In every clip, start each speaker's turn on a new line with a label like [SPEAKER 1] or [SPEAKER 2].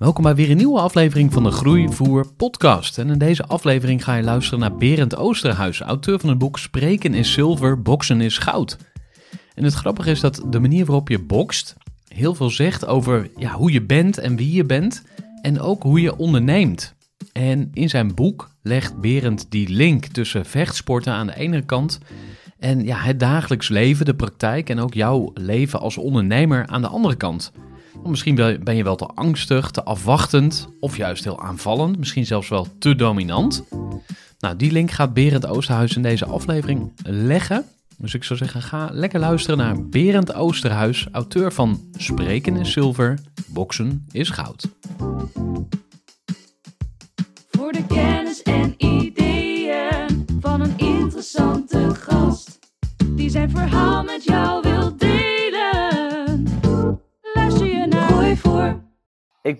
[SPEAKER 1] Welkom bij weer een nieuwe aflevering van de Groeivoer podcast. En in deze aflevering ga je luisteren naar Berend Oosterhuis, auteur van het boek Spreken is zilver, boksen is goud. En het grappige is dat de manier waarop je bokst heel veel zegt over ja, hoe je bent en wie je bent en ook hoe je onderneemt. En in zijn boek legt Berend die link tussen vechtsporten aan de ene kant en ja, het dagelijks leven, de praktijk en ook jouw leven als ondernemer aan de andere kant. Misschien ben je wel te angstig, te afwachtend of juist heel aanvallend, misschien zelfs wel te dominant. Nou, die link gaat Berend Oosterhuis in deze aflevering leggen. Dus ik zou zeggen, ga lekker luisteren naar Berend Oosterhuis, auteur van Spreken is zilver, boksen is goud.
[SPEAKER 2] Voor de kennis en ideeën van een interessante gast. Die zijn verhaal met jou wil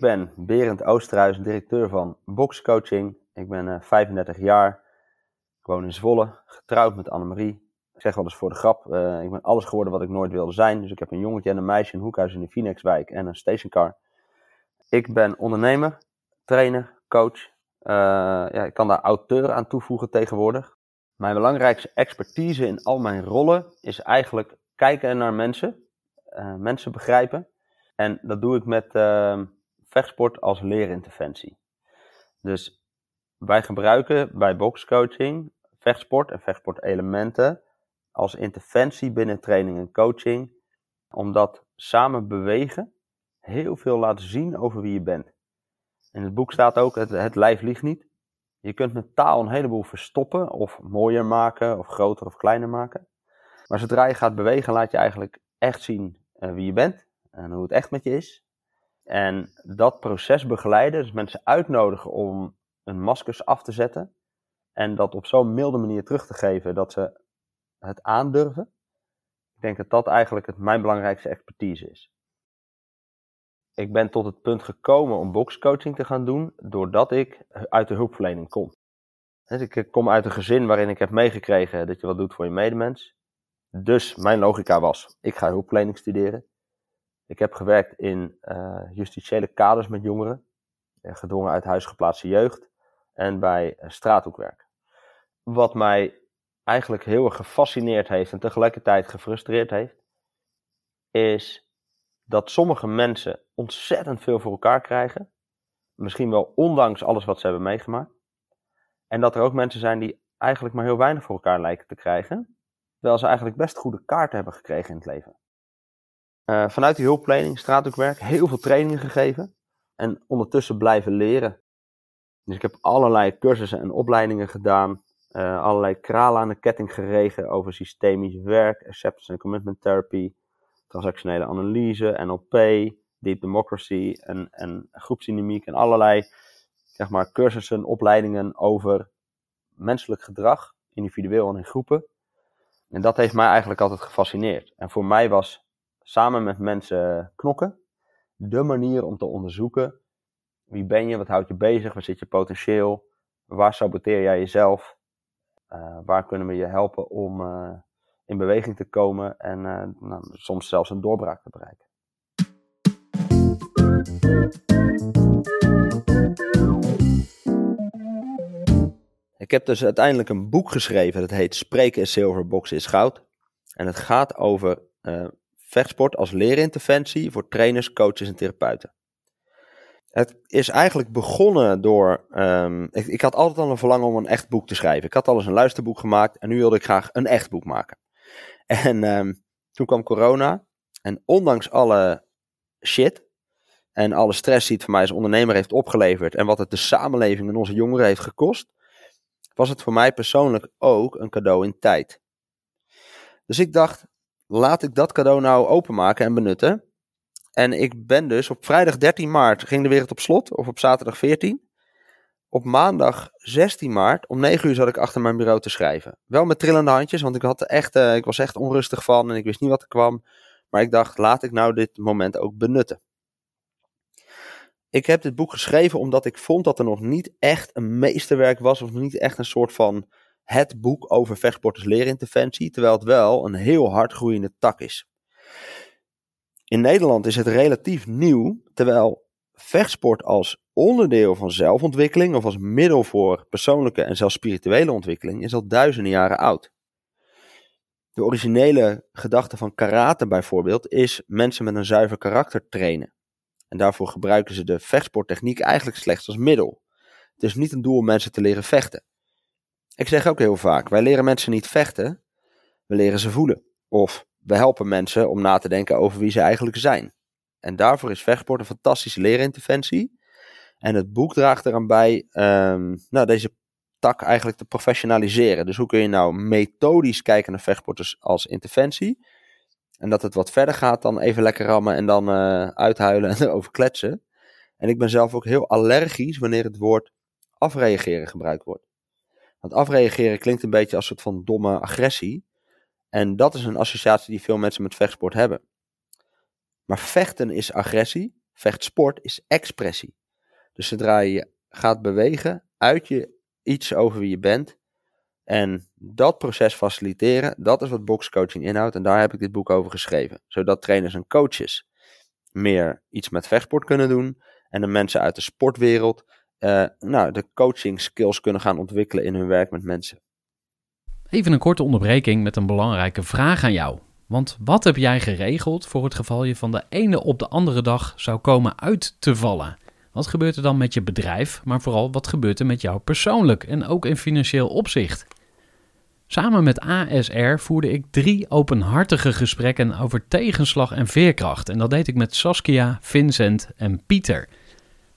[SPEAKER 3] Ik ben Berend Oosterhuis, directeur van Boxcoaching. Ik ben eh, 35 jaar. Ik woon in Zwolle, getrouwd met Annemarie. Ik zeg wel eens voor de grap, eh, ik ben alles geworden wat ik nooit wilde zijn. Dus ik heb een jongetje en een meisje, een hoekhuis in de Phoenixwijk en een stationcar. Ik ben ondernemer, trainer, coach. Eh, ja, ik kan daar auteur aan toevoegen tegenwoordig. Mijn belangrijkste expertise in al mijn rollen is eigenlijk kijken naar mensen, eh, mensen begrijpen. En dat doe ik met eh, vechtsport als leerinterventie. Dus wij gebruiken bij boxcoaching vechtsport en vechtsportelementen als interventie binnen training en coaching, omdat samen bewegen heel veel laat zien over wie je bent. In het boek staat ook, het, het lijf liegt niet. Je kunt met taal een heleboel verstoppen of mooier maken of groter of kleiner maken. Maar zodra je gaat bewegen laat je eigenlijk echt zien eh, wie je bent en hoe het echt met je is. En dat proces begeleiden, dus mensen uitnodigen om hun maskers af te zetten. En dat op zo'n milde manier terug te geven dat ze het aandurven. Ik denk dat dat eigenlijk het, mijn belangrijkste expertise is. Ik ben tot het punt gekomen om boxcoaching te gaan doen doordat ik uit de hulpverlening kom. Dus ik kom uit een gezin waarin ik heb meegekregen dat je wat doet voor je medemens. Dus mijn logica was, ik ga hulpverlening studeren. Ik heb gewerkt in uh, justitiële kaders met jongeren, eh, gedwongen uit huis geplaatste jeugd en bij uh, straathoekwerk. Wat mij eigenlijk heel erg gefascineerd heeft en tegelijkertijd gefrustreerd heeft, is dat sommige mensen ontzettend veel voor elkaar krijgen. Misschien wel ondanks alles wat ze hebben meegemaakt. En dat er ook mensen zijn die eigenlijk maar heel weinig voor elkaar lijken te krijgen. Terwijl ze eigenlijk best goede kaarten hebben gekregen in het leven. Uh, vanuit die hulpverlening, straathoekwerk, heel veel trainingen gegeven. En ondertussen blijven leren. Dus ik heb allerlei cursussen en opleidingen gedaan. Uh, allerlei kralen aan de ketting geregen over systemisch werk, acceptance en commitment therapy, transactionele analyse, NLP, deep democracy en, en groepsdynamiek en allerlei zeg maar, cursussen, opleidingen over menselijk gedrag, individueel en in groepen. En dat heeft mij eigenlijk altijd gefascineerd. En voor mij was samen met mensen knokken de manier om te onderzoeken wie ben je, wat houdt je bezig, waar zit je potentieel, waar saboteer jij jezelf, uh, waar kunnen we je helpen om uh, in beweging te komen en eh, nou, soms zelfs een doorbraak te bereiken. Ik heb dus uiteindelijk een boek geschreven. Dat heet Spreken is zilver, boksen is goud. En het gaat over vechtsport als leerinterventie voor trainers, coaches en therapeuten. Het is eigenlijk begonnen door. Um, ik, ik, had altijd al een verlangen om een echt boek te schrijven. Ik had al eens een luisterboek gemaakt en nu wilde ik graag een echt boek maken. En um, toen kwam corona. En ondanks alle shit en alle stress die het voor mij als ondernemer heeft opgeleverd en wat het de samenleving en onze jongeren heeft gekost, was het voor mij persoonlijk ook een cadeau in tijd. Dus ik dacht, laat ik dat cadeau nou openmaken en benutten. En ik ben dus op vrijdag 13 maart ging de wereld op slot, of op zaterdag 14. Op maandag 16 maart om 9 uur zat ik achter mijn bureau te schrijven. Wel met trillende handjes, want ik, had echt, uh, ik was echt onrustig van en ik wist niet wat er kwam. Maar ik dacht, laat ik nou dit moment ook benutten. Ik heb dit boek geschreven omdat ik vond dat er nog niet echt een meesterwerk was, of niet echt een soort van het boek over vechtsporters leerinterventie, terwijl het wel een heel hard groeiende tak is. In Nederland is het relatief nieuw, terwijl vechtsport als onderdeel van zelfontwikkeling of als middel voor persoonlijke en zelfs spirituele ontwikkeling is al duizenden jaren oud. De originele gedachte van karate bijvoorbeeld is mensen met een zuiver karakter trainen. En daarvoor gebruiken ze de vechtsporttechniek eigenlijk slechts als middel. Het is niet een doel om mensen te leren vechten. Ik zeg ook heel vaak: wij leren mensen niet vechten, we leren ze voelen. Of we helpen mensen om na te denken over wie ze eigenlijk zijn. En daarvoor is vechtsport een fantastische leerinterventie. En het boek draagt eraan bij um, nou, deze tak eigenlijk te professionaliseren. Dus hoe kun je nou methodisch kijken naar vechtsporters als interventie? En dat het wat verder gaat dan even lekker rammen en dan uh, uithuilen en erover kletsen. En ik ben zelf ook heel allergisch wanneer het woord afreageren gebruikt wordt. Want afreageren klinkt een beetje als een soort van domme agressie. En dat is een associatie die veel mensen met vechtsport hebben. Maar vechten is agressie, vechtsport is expressie. Dus zodra je gaat bewegen, uit je iets over wie je bent. En dat proces faciliteren, dat is wat boxcoaching inhoudt. En daar heb ik dit boek over geschreven. Zodat trainers en coaches meer iets met vechtsport kunnen doen. En de mensen uit de sportwereld uh, nou, de coaching skills kunnen gaan ontwikkelen in hun werk met mensen.
[SPEAKER 1] Even een korte onderbreking met een belangrijke vraag aan jou. Want wat heb jij geregeld voor het geval je van de ene op de andere dag zou komen uit te vallen? Wat gebeurt er dan met je bedrijf, maar vooral wat gebeurt er met jou persoonlijk en ook in financieel opzicht? Samen met ASR voerde ik drie openhartige gesprekken over tegenslag en veerkracht. En dat deed ik met Saskia, Vincent en Pieter.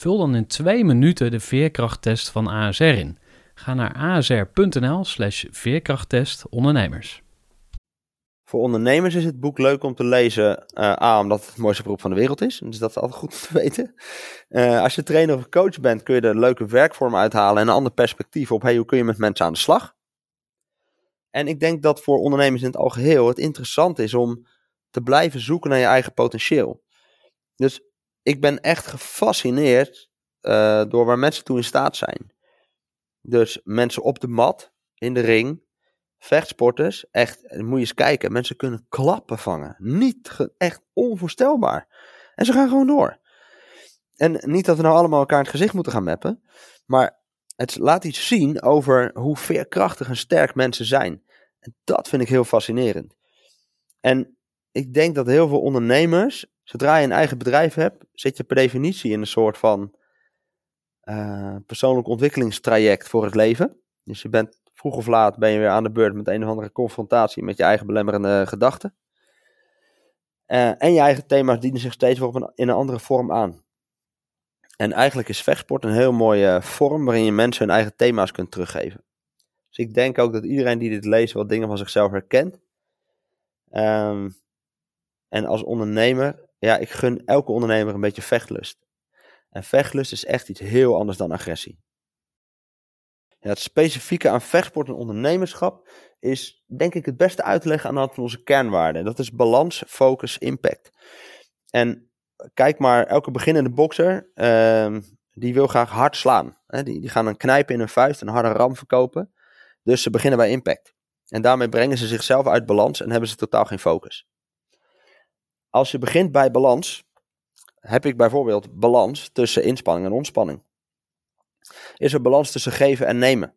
[SPEAKER 1] Vul dan in twee minuten de veerkrachttest van ASR in. Ga naar asr.nl slash veerkrachttest ondernemers.
[SPEAKER 3] Voor ondernemers is het boek leuk om te lezen. Uh, A, omdat het het mooiste beroep van de wereld is. Dus dat is altijd goed om te weten. Uh, als je trainer of coach bent, kun je er leuke werkvorm uithalen en een ander perspectief op. Hoe kun je met mensen aan de slag? En ik denk dat voor ondernemers in het algeheel het interessant is om te blijven zoeken naar je eigen potentieel. Dus ik ben echt gefascineerd uh, door waar mensen toe in staat zijn. Dus mensen op de mat, in de ring, vechtsporters, echt, moet je eens kijken, mensen kunnen klappen vangen. Niet, echt onvoorstelbaar. En ze gaan gewoon door. En niet dat we nou allemaal elkaar in het gezicht moeten gaan mappen, maar het laat iets zien over hoe veerkrachtig en sterk mensen zijn. En dat vind ik heel fascinerend. En ik denk dat heel veel ondernemers, zodra je een eigen bedrijf hebt, zit je per definitie in een soort van uh, persoonlijk ontwikkelingstraject voor het leven. Dus je bent vroeg of laat ben je weer aan de beurt met een of andere confrontatie met je eigen belemmerende gedachten. Uh, en je eigen thema's dienen zich steeds weer op in een andere vorm aan. En eigenlijk is vechtsport een heel mooie vorm waarin je mensen hun eigen thema's kunt teruggeven. Dus ik denk ook dat iedereen die dit leest wat dingen van zichzelf herkent. Um, En als ondernemer, ja, ik gun elke ondernemer een beetje vechtlust. En vechtlust is echt iets heel anders dan agressie. Het specifieke aan vechtsport en ondernemerschap is denk ik het beste uit te leggen aan de hand van onze kernwaarden. Dat is balans, focus, impact. En kijk maar, elke beginnende bokser, ehm, die wil graag hard slaan. Die, die gaan een knijpen in hun vuist, een harde ram verkopen. Dus ze beginnen bij impact. En daarmee brengen ze zichzelf uit balans en hebben ze totaal geen focus. Als je begint bij balans, heb ik bijvoorbeeld balans tussen inspanning en ontspanning. Is er balans tussen geven en nemen?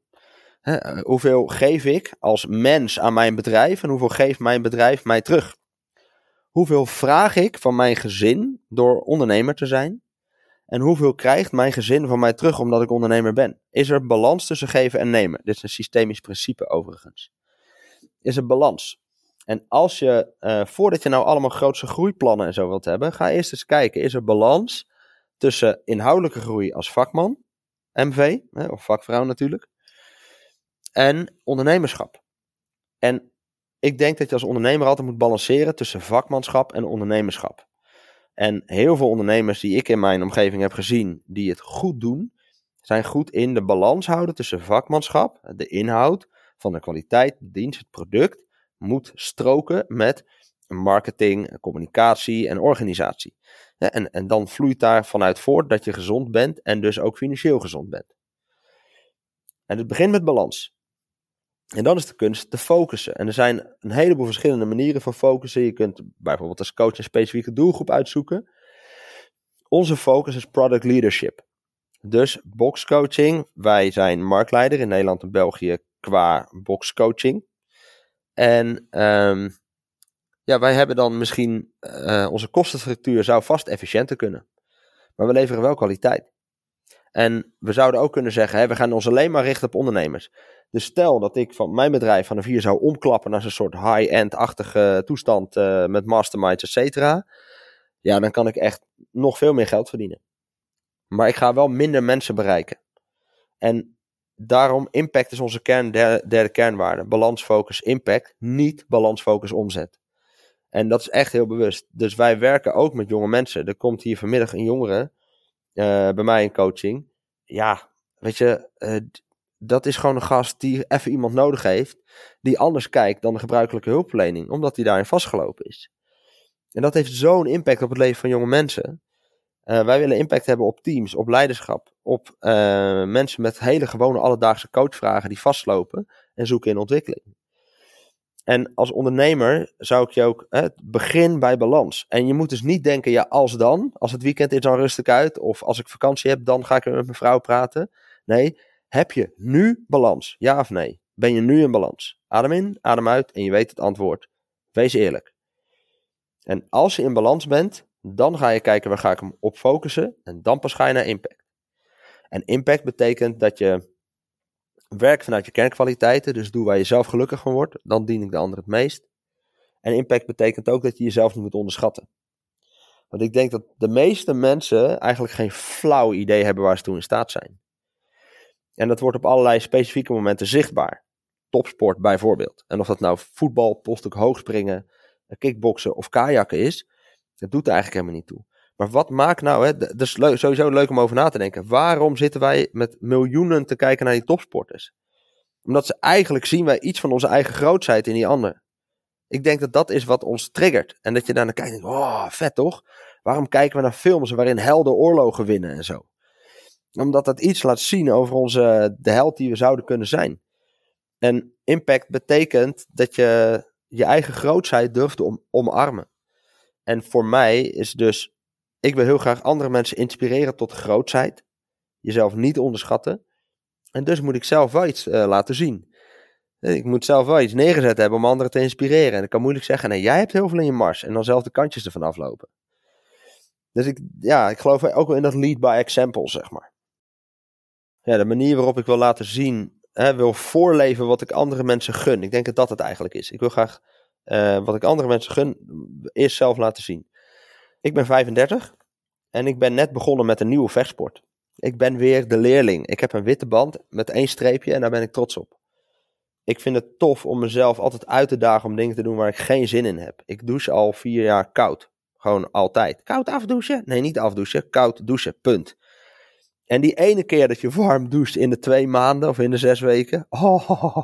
[SPEAKER 3] Hoeveel geef ik als mens aan mijn bedrijf en hoeveel geeft mijn bedrijf mij terug? Hoeveel vraag ik van mijn gezin door ondernemer te zijn? En hoeveel krijgt mijn gezin van mij terug omdat ik ondernemer ben? Is er balans tussen geven en nemen? Dit is een systemisch principe overigens. Is er balans? En als je, uh, voordat je nou allemaal grootse groeiplannen en zo wilt hebben, ga eerst eens kijken, is er balans tussen inhoudelijke groei als vakman, MV, hè, of vakvrouw natuurlijk, en ondernemerschap. En ik denk dat je als ondernemer altijd moet balanceren tussen vakmanschap en ondernemerschap. En heel veel ondernemers die ik in mijn omgeving heb gezien, die het goed doen, zijn goed in de balans houden tussen vakmanschap, de inhoud van de kwaliteit, de dienst, het product, moet stroken met marketing, communicatie en organisatie. En, en dan vloeit daar vanuit voort dat je gezond bent en dus ook financieel gezond bent. En het begint met balans. En dan is de kunst te focussen. En er zijn een heleboel verschillende manieren van focussen. Je kunt bijvoorbeeld als coach een specifieke doelgroep uitzoeken. Onze focus is product leadership. Dus boxcoaching. Wij zijn marktleider in Nederland en België qua boxcoaching. En um, ja, wij hebben dan misschien uh, onze kostenstructuur zou vast efficiënter kunnen. Maar we leveren wel kwaliteit. En we zouden ook kunnen zeggen, hè, we gaan ons alleen maar richten op ondernemers. Dus stel dat ik van mijn bedrijf van een vier zou omklappen naar zo'n soort high-end-achtige toestand uh, met masterminds, et cetera. Ja, dan kan ik echt nog veel meer geld verdienen. Maar ik ga wel minder mensen bereiken. En daarom, impact is onze kern, derde, kernwaarde. Balans, focus, impact. Niet balans, focus, omzet. En dat is echt heel bewust. Dus wij werken ook met jonge mensen. Er komt hier vanmiddag een jongere uh, bij mij in coaching. Ja, weet je, uh, dat is gewoon een gast die even iemand nodig heeft. Die anders kijkt dan de gebruikelijke hulpverlening. Omdat hij daarin vastgelopen is. En dat heeft zo'n impact op het leven van jonge mensen. Uh, wij willen impact hebben op teams, op leiderschap, op uh, mensen met hele gewone alledaagse coachvragen die vastlopen en zoeken in ontwikkeling. En als ondernemer zou ik je ook hè, begin bij balans. En je moet dus niet denken, ja, als dan, als het weekend is dan rustig uit, of als ik vakantie heb, dan ga ik met mijn vrouw praten. Nee, heb je nu balans? Ja of nee? Ben je nu in balans? Adem in, adem uit en je weet het antwoord. Wees eerlijk. En als je in balans bent, dan ga je kijken waar ga ik hem op focussen en dan pas ga je naar impact. En impact betekent dat je werkt vanuit je kernkwaliteiten, dus doe waar je zelf gelukkig van wordt, dan dien ik de ander het meest. En impact betekent ook dat je jezelf niet moet onderschatten. Want ik denk dat de meeste mensen eigenlijk geen flauw idee hebben waar ze toe in staat zijn. En dat wordt op allerlei specifieke momenten zichtbaar. Topsport bijvoorbeeld. En of dat nou voetbal, postuk hoogspringen, kickboksen of kajakken is, dat doet er eigenlijk helemaal niet toe. Maar wat maakt nou, hè, dat is sowieso leuk om over na te denken. Waarom zitten wij met miljoenen te kijken naar die topsporters? Omdat ze eigenlijk zien wij iets van onze eigen grootheid in die ander. Ik denk dat dat is wat ons triggert. En dat je daarna kijkt en denkt, oh, vet toch? Waarom kijken we naar films waarin helden oorlogen winnen en zo? Omdat dat iets laat zien over onze, de held die we zouden kunnen zijn. En impact betekent dat je je eigen grootheid durft te om, omarmen. En voor mij is dus, ik wil heel graag andere mensen inspireren tot grootheid. Jezelf niet onderschatten. En dus moet ik zelf wel iets uh, laten zien. Ik moet zelf wel iets neergezet hebben om anderen te inspireren. En ik kan moeilijk zeggen, nee, jij hebt heel veel in je mars. En dan zelf de kantjes ervan aflopen. Dus ik, ja, ik geloof ook wel in dat lead by example, zeg maar. Ja, de manier waarop ik wil laten zien, hè, wil voorleven wat ik andere mensen gun. Ik denk dat dat het eigenlijk is. Ik wil graag uh, wat ik andere mensen gun, eerst zelf laten zien. Ik ben 35 en ik ben net begonnen met een nieuwe vechtsport. Ik ben weer de leerling. Ik heb een witte band met één streepje en daar ben ik trots op. ik vind het tof om mezelf altijd uit te dagen om dingen te doen waar ik geen zin in heb. Ik douche al vier jaar koud. Gewoon altijd. Koud afdouchen? Nee, niet afdouchen. Koud douchen. Punt. En die ene keer dat je warm doucht in de twee maanden of in de zes weken. Oh,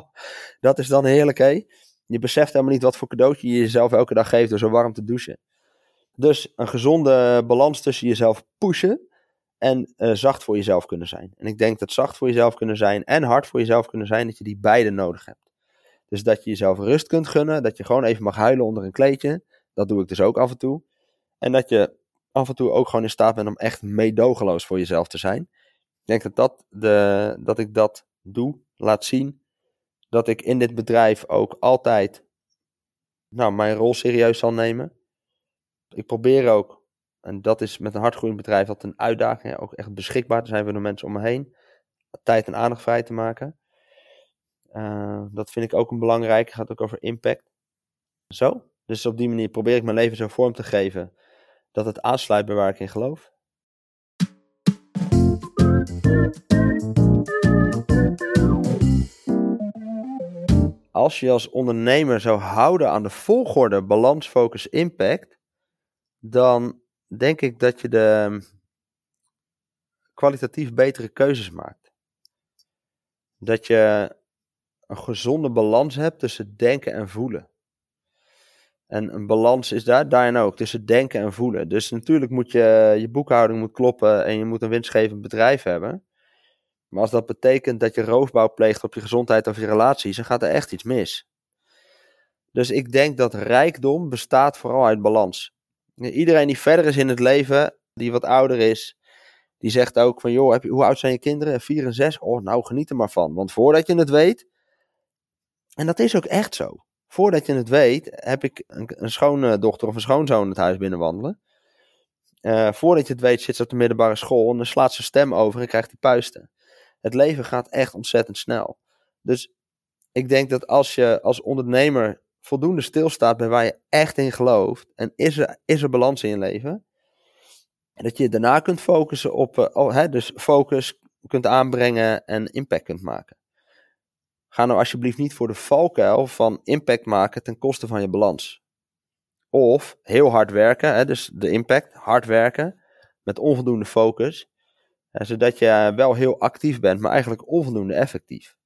[SPEAKER 3] dat is dan heerlijk, hè? Je beseft helemaal niet wat voor cadeautje je jezelf elke dag geeft door zo warm te douchen. Dus een gezonde balans tussen jezelf pushen en uh, zacht voor jezelf kunnen zijn. En ik denk dat zacht voor jezelf kunnen zijn en hard voor jezelf kunnen zijn, dat je die beide nodig hebt. Dus dat je jezelf rust kunt gunnen, dat je gewoon even mag huilen onder een kleedje. Dat doe ik dus ook af en toe. En dat je af en toe ook gewoon in staat bent om echt meedogenloos voor jezelf te zijn. Ik denk dat, dat, de, dat ik dat doe, laat zien. Dat ik in dit bedrijf ook altijd nou, mijn rol serieus zal nemen. Ik probeer ook, en dat is met een hardgroeiend bedrijf altijd een uitdaging, ook echt beschikbaar te zijn voor de mensen om me heen. Tijd en aandacht vrij te maken. Uh, dat vind ik ook een belangrijk. gaat ook over impact. Zo. Dus op die manier probeer ik mijn leven zo vorm te geven dat het aansluit bij waar ik in geloof. Als je als ondernemer zou houden aan de volgorde balans, focus, impact, dan denk ik dat je de kwalitatief betere keuzes maakt. Dat je een gezonde balans hebt tussen denken en voelen. En een balans is daar, daarin ook, tussen denken en voelen. Dus natuurlijk moet je, je boekhouding moet kloppen en je moet een winstgevend bedrijf hebben. Maar als dat betekent dat je roofbouw pleegt op je gezondheid of je relaties, dan gaat er echt iets mis. Dus ik denk dat rijkdom bestaat vooral uit balans. Iedereen die verder is in het leven, die wat ouder is, die zegt ook van, joh, heb je, hoe oud zijn je kinderen? Vier en zes? Oh, nou, geniet er maar van. Want voordat je het weet, en dat is ook echt zo. Voordat je het weet, heb ik een, een schoondochter of een schoonzoon het huis binnenwandelen. Uh, voordat je het weet, zit ze op de middelbare school en dan slaat ze stem over en krijgt die puisten. Het leven gaat echt ontzettend snel. Dus ik denk dat als je als ondernemer voldoende stilstaat bij waar je echt in gelooft, en is er, is er balans in je leven, dat je daarna kunt focussen op, oh, hè, dus focus kunt aanbrengen en impact kunt maken. Ga nou alsjeblieft niet voor de valkuil van impact maken ten koste van je balans. Of heel hard werken, hè, dus de impact, hard werken met onvoldoende focus, zodat je wel heel actief bent, maar eigenlijk onvoldoende effectief.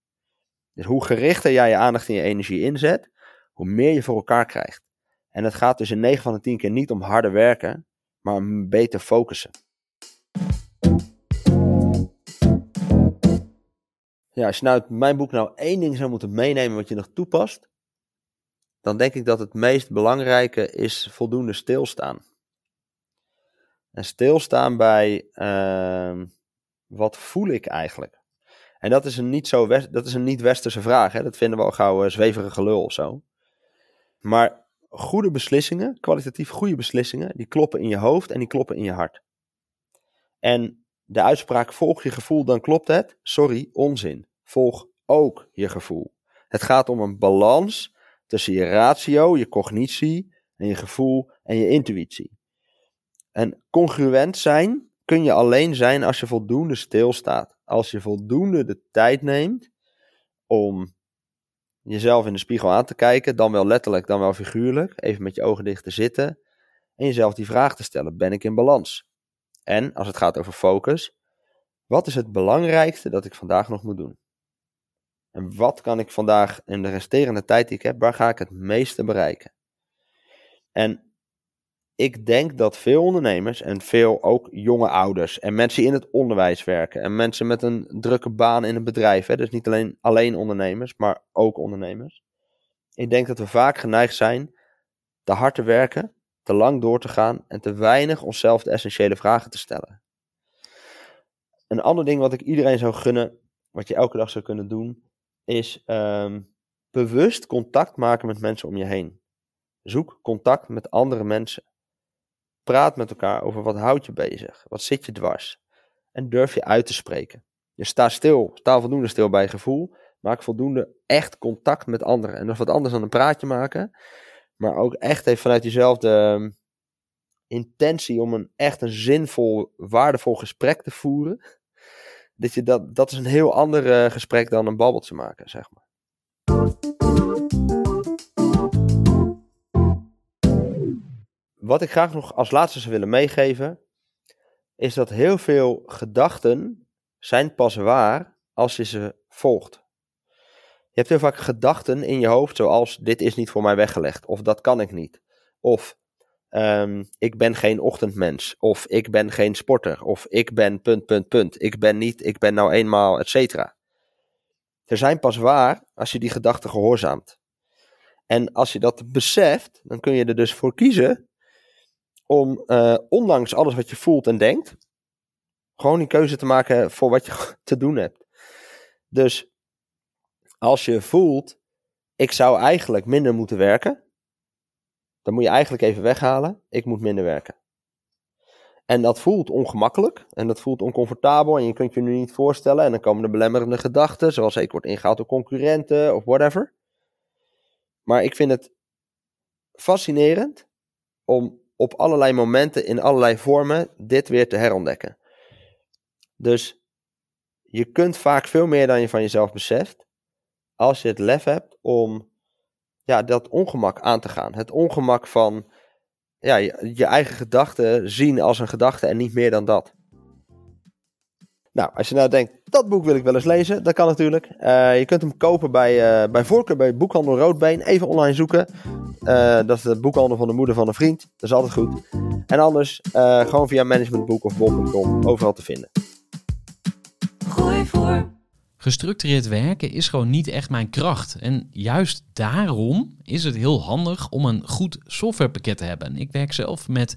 [SPEAKER 3] Dus hoe gerichter jij je aandacht en je energie inzet, hoe meer je voor elkaar krijgt. En het gaat dus in 9 van de 10 keer niet om harder werken, maar om beter focussen. Ja, als je nou uit mijn boek nou één ding zou moeten meenemen wat je nog toepast, dan denk ik dat het meest belangrijke is voldoende stilstaan. En stilstaan bij uh, wat voel ik eigenlijk? En dat is een niet, zo dat is een niet westerse vraag. Hè? Dat vinden we al gauw uh, zweverige gelul of zo. Maar goede beslissingen, kwalitatief goede beslissingen, die kloppen in je hoofd en die kloppen in je hart. En de uitspraak volg je gevoel, dan klopt het. Sorry, onzin. Volg ook je gevoel. Het gaat om een balans tussen je ratio, je cognitie en je gevoel en je intuïtie. En congruent zijn kun je alleen zijn als je voldoende stilstaat. Als je voldoende de tijd neemt om jezelf in de spiegel aan te kijken, dan wel letterlijk, dan wel figuurlijk, even met je ogen dicht te zitten en jezelf die vraag te stellen: ben ik in balans? En als het gaat over focus, wat is het belangrijkste dat ik vandaag nog moet doen? En wat kan ik vandaag in de resterende tijd die ik heb, waar ga ik het meeste bereiken? En ik denk dat veel ondernemers en veel ook jonge ouders en mensen die in het onderwijs werken en mensen met een drukke baan in een bedrijf, hè, dus niet alleen, alleen ondernemers, maar ook ondernemers. Ik denk dat we vaak geneigd zijn te hard te werken te lang door te gaan en te weinig onszelf de essentiële vragen te stellen. Een ander ding wat ik iedereen zou gunnen, wat je elke dag zou kunnen doen, is um, bewust contact maken met mensen om je heen. Zoek contact met andere mensen. Praat met elkaar over wat houdt je bezig, wat zit je dwars. En durf je uit te spreken. Je sta stil, sta voldoende stil bij je gevoel. Maak voldoende echt contact met anderen. En dat is wat anders dan een praatje maken. Maar ook echt even vanuit jezelf de ehm, intentie om een echt een zinvol, waardevol gesprek te voeren. Dat, je dat, dat is een heel ander uh, gesprek dan een babbeltje maken, zeg maar. Wat ik graag nog als laatste zou willen meegeven, is dat heel veel gedachten zijn pas waar als je ze volgt. Je hebt heel vaak gedachten in je hoofd zoals dit is niet voor mij weggelegd, of dat kan ik niet, of ehm, ik ben geen ochtendmens, of ik ben geen sporter, of ik ben punt, punt, punt, ik ben niet, ik ben nou eenmaal, et cetera. Ze zijn pas waar als je die gedachten gehoorzaamt. En als je dat beseft, dan kun je er dus voor kiezen om, uh, ondanks alles wat je voelt en denkt, gewoon een keuze te maken voor wat je te doen hebt. Dus als je voelt, ik zou eigenlijk minder moeten werken, dan moet je eigenlijk even weghalen, ik moet minder werken. En dat voelt ongemakkelijk en dat voelt oncomfortabel en je kunt je nu niet voorstellen. En dan komen er belemmerende gedachten, zoals ik word ingehaald door concurrenten of whatever. Maar ik vind het fascinerend om op allerlei momenten, in allerlei vormen, dit weer te herontdekken. Dus je kunt vaak veel meer dan je van jezelf beseft, als je het lef hebt om ja, dat ongemak aan te gaan. Het ongemak van ja, je, je eigen gedachten zien als een gedachte en niet meer dan dat. Nou, als je nou denkt, dat boek wil ik wel eens lezen, dat kan natuurlijk. Uh, je kunt hem kopen bij, uh, bij voorkeur bij Boekhandel Roodbeen. Even online zoeken. Uh, dat is de boekhandel van de moeder van een vriend. Dat is altijd goed. En anders gewoon via managementboek of bol.com overal te vinden.
[SPEAKER 1] Gooi voor. Gestructureerd werken is gewoon niet echt mijn kracht. En juist daarom is het heel handig om een goed softwarepakket te hebben. Ik werk zelf met